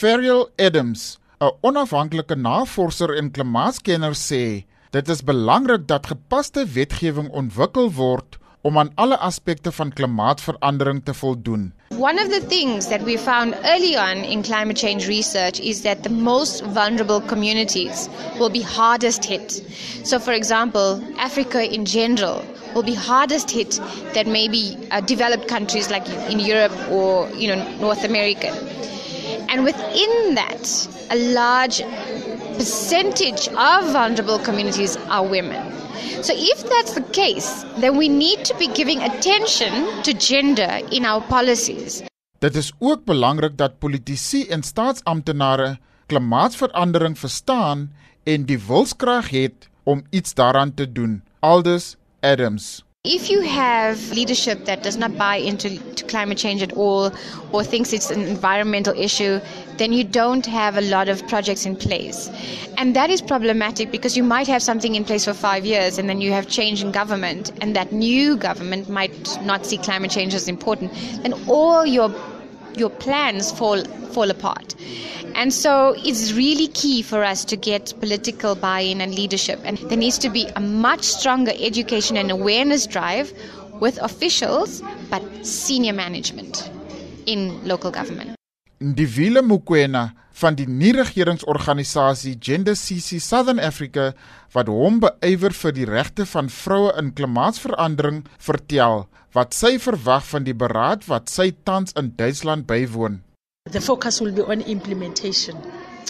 Ferial Adams, 'n onafhanklike navorser en klimaatskenner sê, dit is belangrik dat gepaste wetgewing ontwikkel word om aan alle aspekte van klimaatsverandering te voldoen. One of the things that we found early on in climate change research is that the most vulnerable communities will be hardest hit. So, for example, Africa in general will be hardest hit than maybe uh, developed countries like in Europe or you know North America. And within that, a large percentage of vulnerable communities are women. So, if that's the case, then we need to be giving attention to gender in our policies. Dit is ook belangrik dat politici en staatsamptenare klimaatsverandering verstaan en die wilskrag het om iets daaraan te doen. Aldus Adams If you have leadership that does not buy into climate change at all or thinks it's an environmental issue, then you don't have a lot of projects in place. And that is problematic because you might have something in place for five years and then you have change in government, and that new government might not see climate change as important. And all your your plans fall fall apart. And so it's really key for us to get political buy-in and leadership and there needs to be a much stronger education and awareness drive with officials but senior management in local government. Ndivile Mukwena van die nie-regeringsorganisasie Gender CC Southern Africa wat hom beywer vir die regte van vroue in klimaatsverandering vertel wat sy verwag van die beraad wat sy tans in Duitsland bywoon. The focus will be on implementation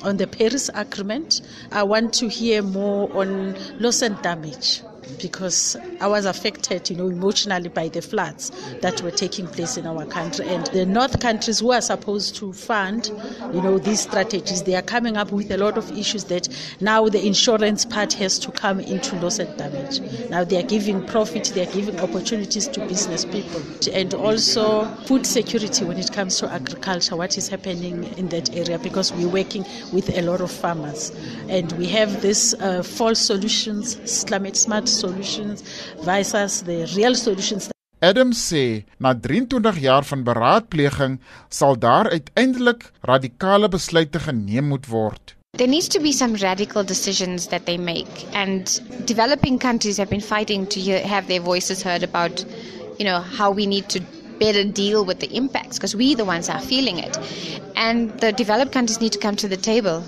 on the Paris Agreement. I want to hear more on loss and damage. Because I was affected, you know, emotionally by the floods that were taking place in our country. And the North countries who are supposed to fund, you know, these strategies, they are coming up with a lot of issues that now the insurance part has to come into loss and damage. Now they are giving profit, they are giving opportunities to business people. And also food security when it comes to agriculture, what is happening in that area, because we're working with a lot of farmers. And we have this uh, false solutions, climate smart solutions versus the real solutions. Adam sê na 23 jaar van beraadpleging sal daar uiteindelik radikale besluite geneem moet word. There needs to be some radical decisions that they make and developing countries have been fighting to have their voices heard about you know how we need to better deal with the impacts because we the ones are feeling it and the developed countries need to come to the table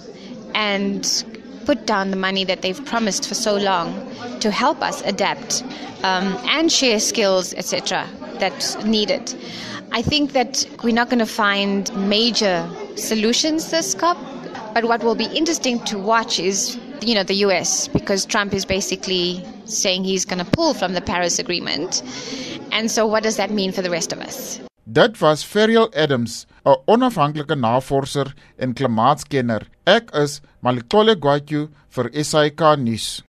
and put down the money that they've promised for so long to help us adapt um, and share skills, etc., that's needed. I think that we're not going to find major solutions this COP, but what will be interesting to watch is, you know, the US, because Trump is basically saying he's going to pull from the Paris Agreement. And so, what does that mean for the rest of us? Dit was Ferial Adams, 'n onafhanklike navorser en klimaatskenner. Ek is Malikole Gwatyu vir SAK nuus.